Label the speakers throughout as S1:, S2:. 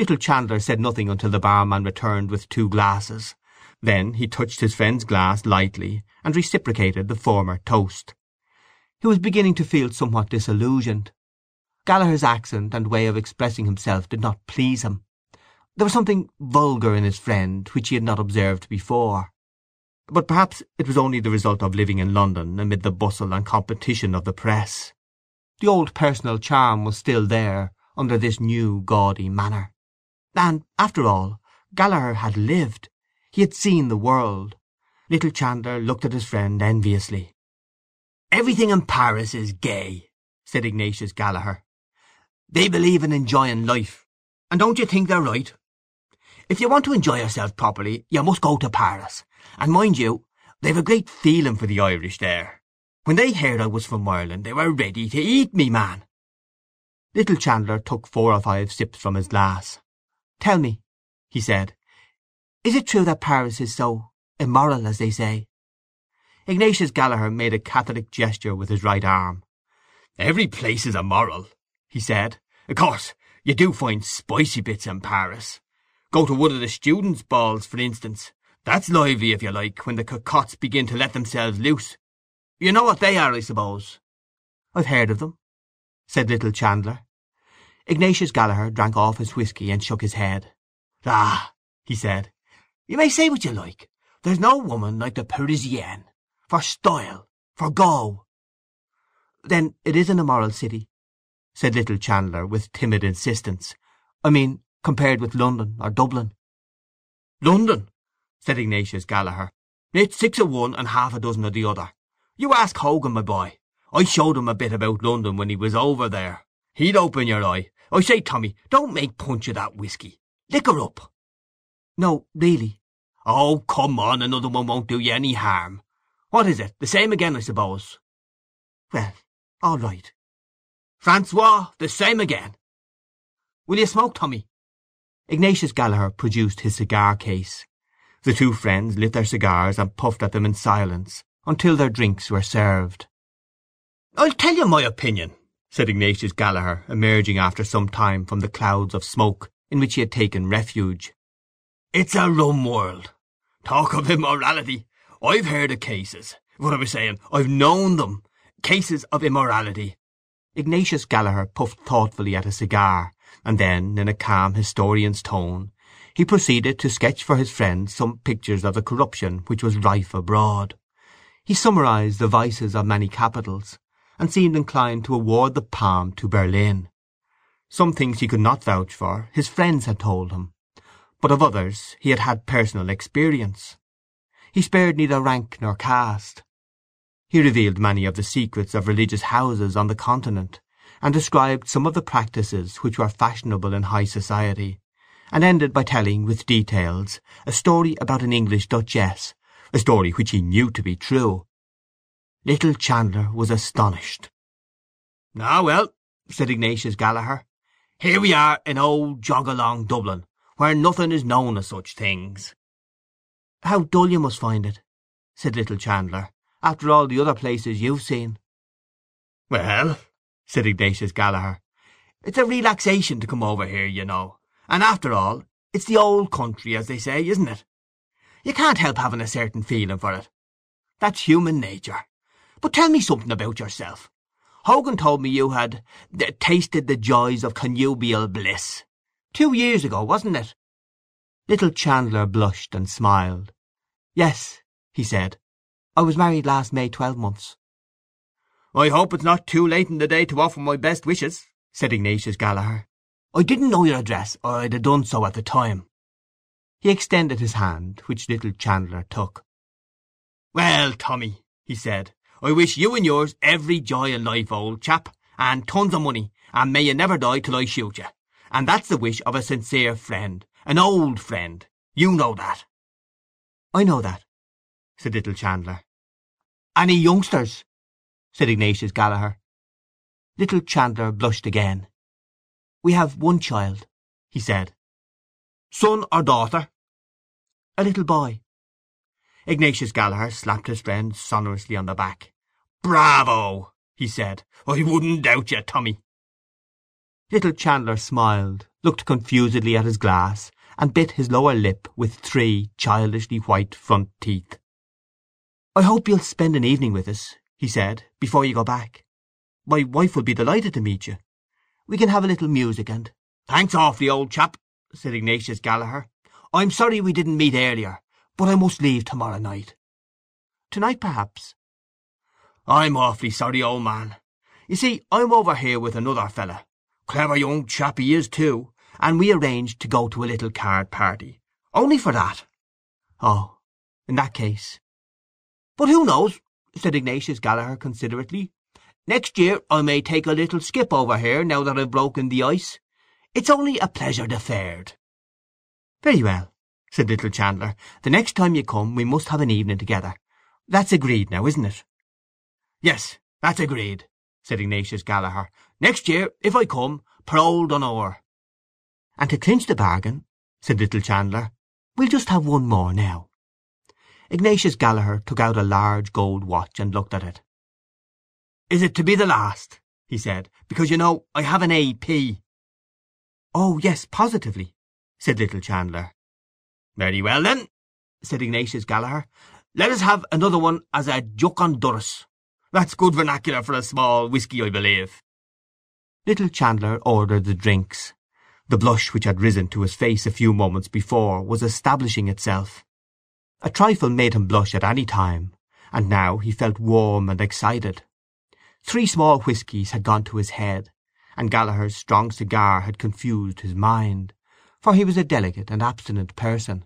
S1: Little Chandler said nothing until the barman returned with two glasses. Then he touched his friend's glass lightly, and reciprocated the former toast. He was beginning to feel somewhat disillusioned. Gallaher's accent and way of expressing himself did not please him. There was something vulgar in his friend which he had not observed before. But perhaps it was only the result of living in London amid the bustle and competition of the press. The old personal charm was still there under this new gaudy manner. And, after all, Gallaher had lived. He had seen the world. Little Chandler looked at his friend enviously. "Everything in Paris is gay," said Ignatius Gallaher. "They believe in enjoying life, and don't you think they're right? If you want to enjoy yourself properly you must go to Paris, and mind you, they've a great feeling for the Irish there. When they heard I was from Ireland they were ready to eat me, man." Little Chandler took four or five sips from his glass. "Tell me," he said. Is it true that Paris is so immoral, as they say?" Ignatius Gallaher made a catholic gesture with his right arm. "Every place is immoral," he said. "Of course you do find spicy bits in Paris. Go to one of the students' balls, for instance. That's lively, if you like, when the cocottes begin to let themselves loose. You know what they are, I suppose?" "I've heard of them," said little Chandler. Ignatius Gallaher drank off his whisky and shook his head. "Ah!" he said. You may say what you like. There's no woman like the Parisienne. For style. For go. Then it is an immoral city, said little Chandler with timid insistence. I mean, compared with London or Dublin. London, said Ignatius Gallaher. It's six of one and half a dozen of the other. You ask Hogan, my boy. I showed him a bit about London when he was over there. He'd open your eye. I say, Tommy, don't make punch of that whisky. Liquor up. No, really, Oh, come on, another one won't do you any harm. What is it? The same again, I suppose. Well, all right. Francois, the same again. Will you smoke, Tommy? Ignatius Gallaher produced his cigar case. The two friends lit their cigars and puffed at them in silence until their drinks were served. I'll tell you my opinion, said Ignatius Gallaher, emerging after some time from the clouds of smoke in which he had taken refuge. It's a rum world. Talk of immorality. I've heard of cases. What I was saying, I've known them. Cases of immorality. Ignatius Gallaher puffed thoughtfully at a cigar, and then, in a calm historian's tone, he proceeded to sketch for his friend some pictures of the corruption which was rife abroad. He summarized the vices of many capitals, and seemed inclined to award the palm to Berlin. Some things he could not vouch for his friends had told him, but of others he had had personal experience. He spared neither rank nor caste. He revealed many of the secrets of religious houses on the Continent, and described some of the practices which were fashionable in high society, and ended by telling, with details, a story about an English duchess, a story which he knew to be true. Little Chandler was astonished. "Ah, well," said Ignatius Gallaher, "here we are in old jog-along Dublin, where nothing is known of such things." "How dull you must find it," said little Chandler, "after all the other places you've seen." "Well," said Ignatius Gallaher, "it's a relaxation to come over here, you know; and after all, it's the old country, as they say, isn't it? You can't help having a certain feeling for it. That's human nature. But tell me something about yourself. Hogan told me you had uh, tasted the joys of connubial bliss. Two years ago, wasn't it?" Little Chandler blushed and smiled. "Yes," he said. "I was married last May twelve months. "I hope it's not too late in the day to offer my best wishes," said Ignatius Gallaher. "I didn't know your address, or I'd have done so at the time." He extended his hand, which little Chandler took. "Well, Tommy," he said, "I wish you and yours every joy in life, old chap, and tons of money, and may you never die till I shoot you. And that's the wish of a sincere friend, an old friend. You know that." "I know that," said little Chandler. "Any youngsters?" said Ignatius Gallaher. Little Chandler blushed again. "We have one child," he said. "Son or daughter?" "A little boy." Ignatius Gallagher slapped his friend sonorously on the back. "Bravo!" he said. "I wouldn't doubt you, Tommy. Little Chandler smiled, looked confusedly at his glass, and bit his lower lip with three childishly white front teeth. "I hope you'll spend an evening with us," he said, "before you go back. My wife will be delighted to meet you. We can have a little music and—" "Thanks awfully, old chap," said Ignatius Gallaher. "I'm sorry we didn't meet earlier, but I must leave to morrow night." "To night, perhaps?" "I'm awfully sorry, old man. You see, I'm over here with another feller. Clever young chap he is, too, and we arranged to go to a little card party. Only for that." "Oh, in that case—" "But who knows?" said Ignatius Gallaher considerately. "Next year I may take a little skip over here, now that I've broken the ice. It's only a pleasure deferred." "Very well," said Little Chandler. "The next time you come we must have an evening together. That's agreed now, isn't it?" "Yes, that's agreed," said Ignatius Gallaher. "Next year, if I come, parole d'honneur." "And to clinch the bargain," said Little Chandler, "we'll just have one more now." Ignatius Gallaher took out a large gold watch and looked at it. "Is it to be the last?" he said. "Because, you know, I have an A.P." "Oh yes, positively," said Little Chandler. "Very well, then," said Ignatius Gallaher. "Let us have another one as a deoc an doruis. That's good vernacular for a small whisky, I believe." Little Chandler ordered the drinks. The blush which had risen to his face a few moments before was establishing itself. A trifle made him blush at any time, and now he felt warm and excited. Three small whiskies had gone to his head, and Gallaher's strong cigar had confused his mind, for he was a delicate and abstinent person.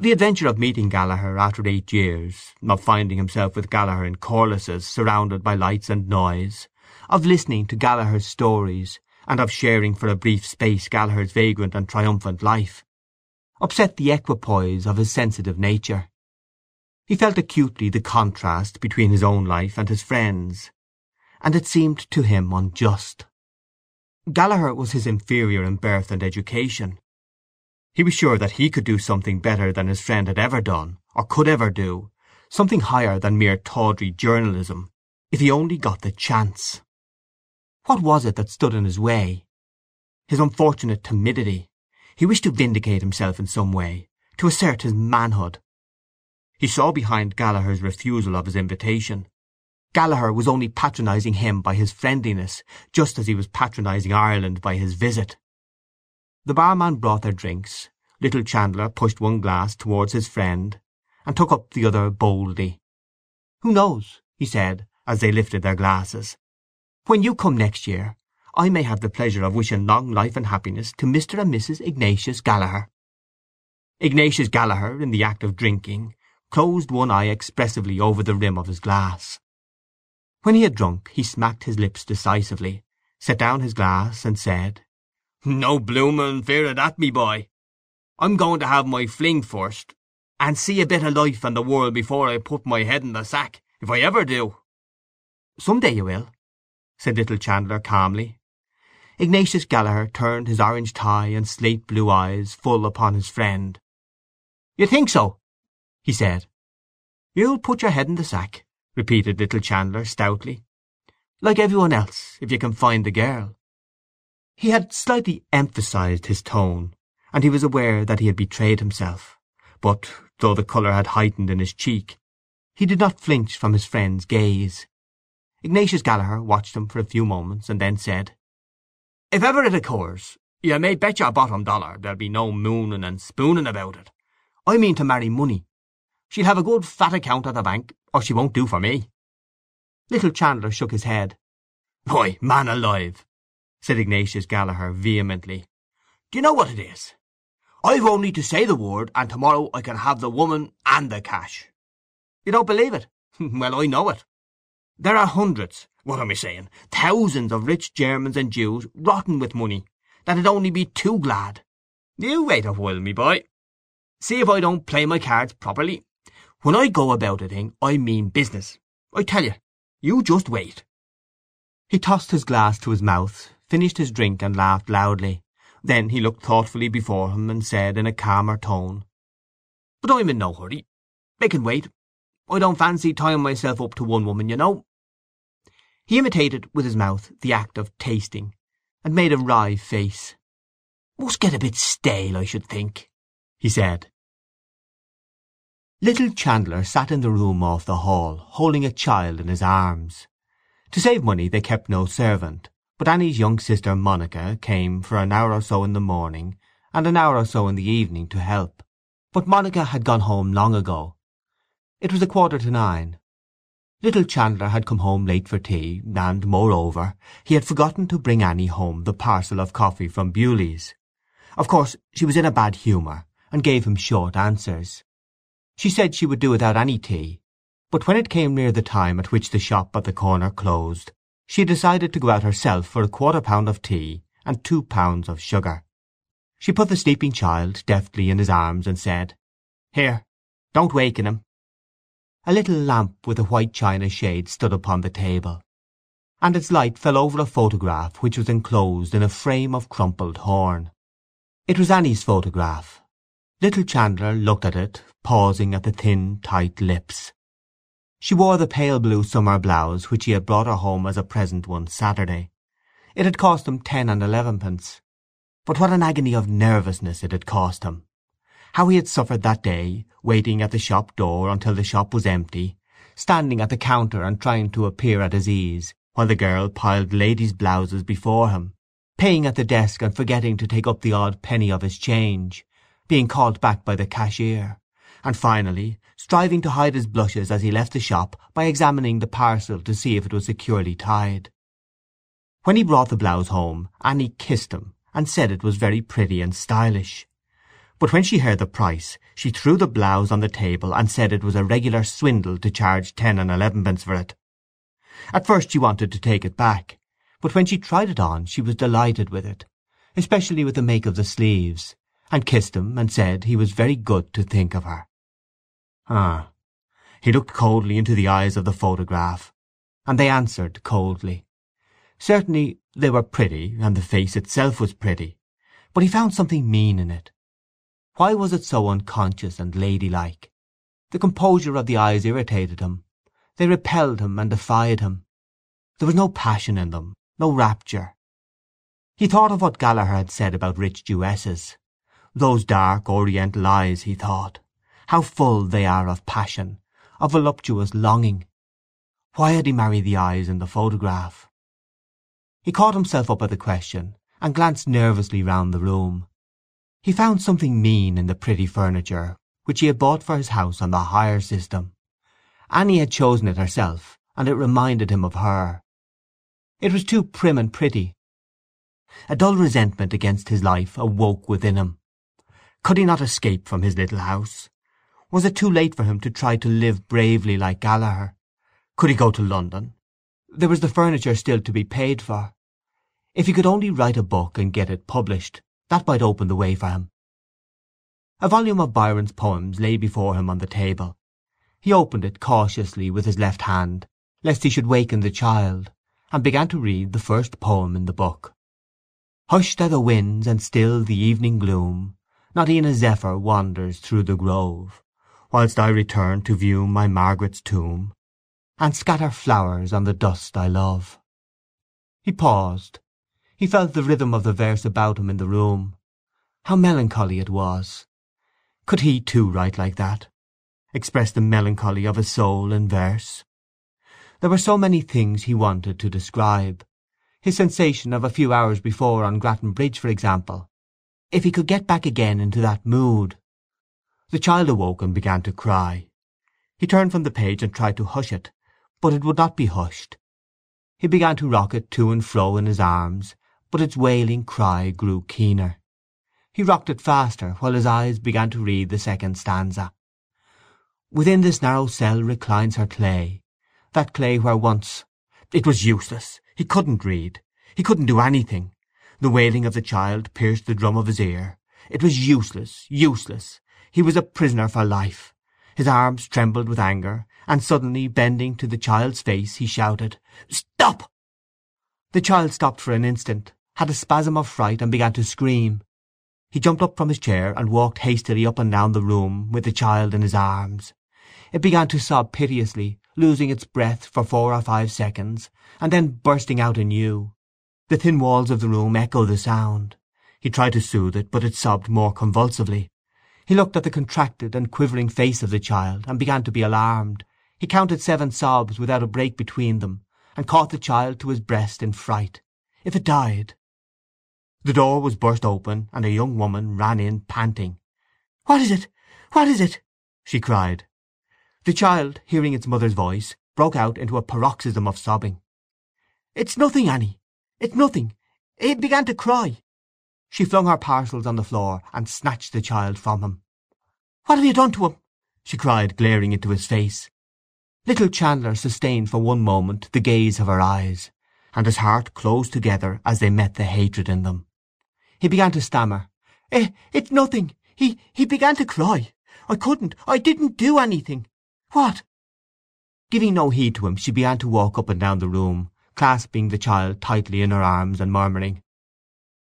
S1: The adventure of meeting Gallaher after eight years, of finding himself with Gallaher in Corless's, surrounded by lights and noise, of listening to Gallaher's stories, and of sharing for a brief space Gallaher's vagrant and triumphant life, upset the equipoise of his sensitive nature. He felt acutely the contrast between his own life and his friend's, and it seemed to him unjust. Gallaher was his inferior in birth and education. He was sure that he could do something better than his friend had ever done, or could ever do, something higher than mere tawdry journalism, if he only got the chance. What was it that stood in his way? His unfortunate timidity. He wished to vindicate himself in some way, to assert his manhood. He saw behind Gallaher's refusal of his invitation. Gallaher was only patronizing him by his friendliness, just as he was patronizing Ireland by his visit. The barman brought their drinks. Little Chandler pushed one glass towards his friend, and took up the other boldly. "Who knows," he said, as they lifted their glasses. When you come next year I may have the pleasure of wishing long life and happiness to Mr. and Mrs. Ignatius Gallaher." Ignatius Gallaher, in the act of drinking, closed one eye expressively over the rim of his glass. When he had drunk he smacked his lips decisively, set down his glass, and said, "No blooming fear of that, me boy. I'm going to have my fling first, and see a bit of life and the world before I put my head in the sack, if I ever do." "Some day you will," said Little Chandler calmly. Ignatius Gallaher turned his orange tie and slate blue eyes full upon his friend. "You think so?" he said. "You'll put your head in the sack," repeated Little Chandler stoutly. "Like every one else, if you can find the girl." He had slightly emphasized his tone, and he was aware that he had betrayed himself; but, though the colour had heightened in his cheek, he did not flinch from his friend's gaze. Ignatius Gallaher watched him for a few moments, and then said, "If ever it occurs, you may bet your bottom dollar there'll be no mooning and spooning about it. I mean to marry money. She'll have a good fat account at the bank, or she won't do for me." Little Chandler shook his head. "Why, man alive," said Ignatius Gallaher vehemently, "do you know what it is? I've only to say the word, and to morrow I can have the woman and the cash. You don't believe it? Well, I know it. There are hundreds—what am I saying?—thousands of rich Germans and Jews rotten with money, that'd only be too glad. You wait a while, me boy. See if I don't play my cards properly. When I go about a thing I mean business. I tell you, you just wait." He tossed his glass to his mouth, finished his drink, and laughed loudly. Then he looked thoughtfully before him, and said in a calmer tone, "But I'm in no hurry. I can wait. I don't fancy tying myself up to one woman, you know. He imitated with his mouth the act of tasting, and made a wry face. Must get a bit stale, I should think, he said. Little Chandler sat in the room off the hall, holding a child in his arms. To save money they kept no servant, but Annie's young sister Monica came for an hour or so in the morning and an hour or so in the evening to help. But Monica had gone home long ago. It was a quarter to nine. Little Chandler had come home late for tea, and, moreover, he had forgotten to bring Annie home the parcel of coffee from Bewley's. Of course she was in a bad humour, and gave him short answers. She said she would do without any tea, but when it came near the time at which the shop at the corner closed, she decided to go out herself for a quarter pound of tea and two pounds of sugar. She put the sleeping child deftly in his arms and said, "Here, don't waken him." A little lamp with a white china shade stood upon the table, and its light fell over a photograph which was enclosed in a frame of crumpled horn. It was Annie's photograph. Little Chandler looked at it, pausing at the thin, tight lips. She wore the pale blue summer blouse which he had brought her home as a present one Saturday. It had cost him ten and elevenpence. But what an agony of nervousness it had cost him! How he had suffered that day, waiting at the shop door until the shop was empty, standing at the counter and trying to appear at his ease, while the girl piled ladies' blouses before him, paying at the desk and forgetting to take up the odd penny of his change, being called back by the cashier, and finally striving to hide his blushes as he left the shop by examining the parcel to see if it was securely tied. When he brought the blouse home Annie kissed him and said it was very pretty and stylish. But when she heard the price she threw the blouse on the table and said it was a regular swindle to charge ten and elevenpence for it. At first she wanted to take it back, but when she tried it on she was delighted with it, especially with the make of the sleeves, and kissed him and said he was very good to think of her. Ah! He looked coldly into the eyes of the photograph, and they answered coldly. Certainly they were pretty, and the face itself was pretty, but he found something mean in it. Why was it so unconscious and ladylike? The composure of the eyes irritated him. They repelled him and defied him. There was no passion in them, no rapture. He thought of what Gallaher had said about rich Jewesses. Those dark Oriental eyes, he thought. How full they are of passion, of voluptuous longing. Why had he married the eyes in the photograph? He caught himself up at the question, and glanced nervously round the room. He found something mean in the pretty furniture which he had bought for his house on the hire system. Annie had chosen it herself, and it reminded him of her. It was too prim and pretty. A dull resentment against his life awoke within him. Could he not escape from his little house? Was it too late for him to try to live bravely like Gallaher? Could he go to London? There was the furniture still to be paid for. If he could only write a book and get it published, that might open the way for him. A volume of Byron's poems lay before him on the table. He opened it cautiously with his left hand, lest he should waken the child, and began to read the first poem in the book. Hushed are the winds and still the evening gloom, not e'en a zephyr wanders through the grove, whilst I return to view my Margaret's tomb, and scatter flowers on the dust I love. He paused, he felt the rhythm of the verse about him in the room. How melancholy it was! Could he too write like that? Express the melancholy of his soul in verse? There were so many things he wanted to describe. His sensation of a few hours before on Grattan Bridge, for example. If he could get back again into that mood. The child awoke and began to cry. He turned from the page and tried to hush it, but it would not be hushed. He began to rock it to and fro in his arms, but its wailing cry grew keener. He rocked it faster while his eyes began to read the second stanza. Within this narrow cell reclines her clay, that clay where once… It was useless. He couldn't read. He couldn't do anything. The wailing of the child pierced the drum of his ear. It was useless, useless. He was a prisoner for life. His arms trembled with anger, and suddenly bending to the child's face he shouted, "Stop!" The child stopped for an instant, had a spasm of fright and began to scream. He jumped up from his chair and walked hastily up and down the room with the child in his arms. It began to sob piteously, losing its breath for four or five seconds, and then bursting out anew. The thin walls of the room echoed the sound. He tried to soothe it, but it sobbed more convulsively. He looked at the contracted and quivering face of the child, and began to be alarmed. He counted seven sobs without a break between them, and caught the child to his breast in fright. If it died— The door was burst open, and a young woman ran in panting. "What is it? What is it?" she cried. The child, hearing its mother's voice, broke out into a paroxysm of sobbing. "It's nothing, Annie! It's nothing! He began to cry!" She flung her parcels on the floor, and snatched the child from him. "What have you done to him?" she cried, glaring into his face. Little Chandler sustained for one moment the gaze of her eyes, and his heart closed together as they met the hatred in them. He began to stammer. "Eh, it's nothing! He, he began to cry! I couldn't! I didn't do anything! What—" Giving no heed to him she began to walk up and down the room, clasping the child tightly in her arms, and murmuring,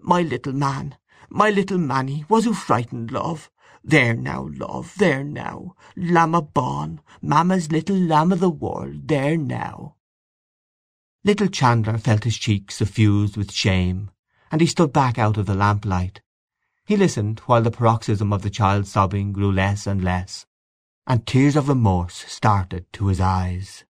S1: "My little man, my little manny, was oo frightened, love? There now, love, there now! Lamb o' bawn, mamma's little lamb o' the world, there now!" Little Chandler felt his cheeks suffused with shame, and he stood back out of the lamplight. He listened while the paroxysm of the child's sobbing grew less and less, and tears of remorse started to his eyes.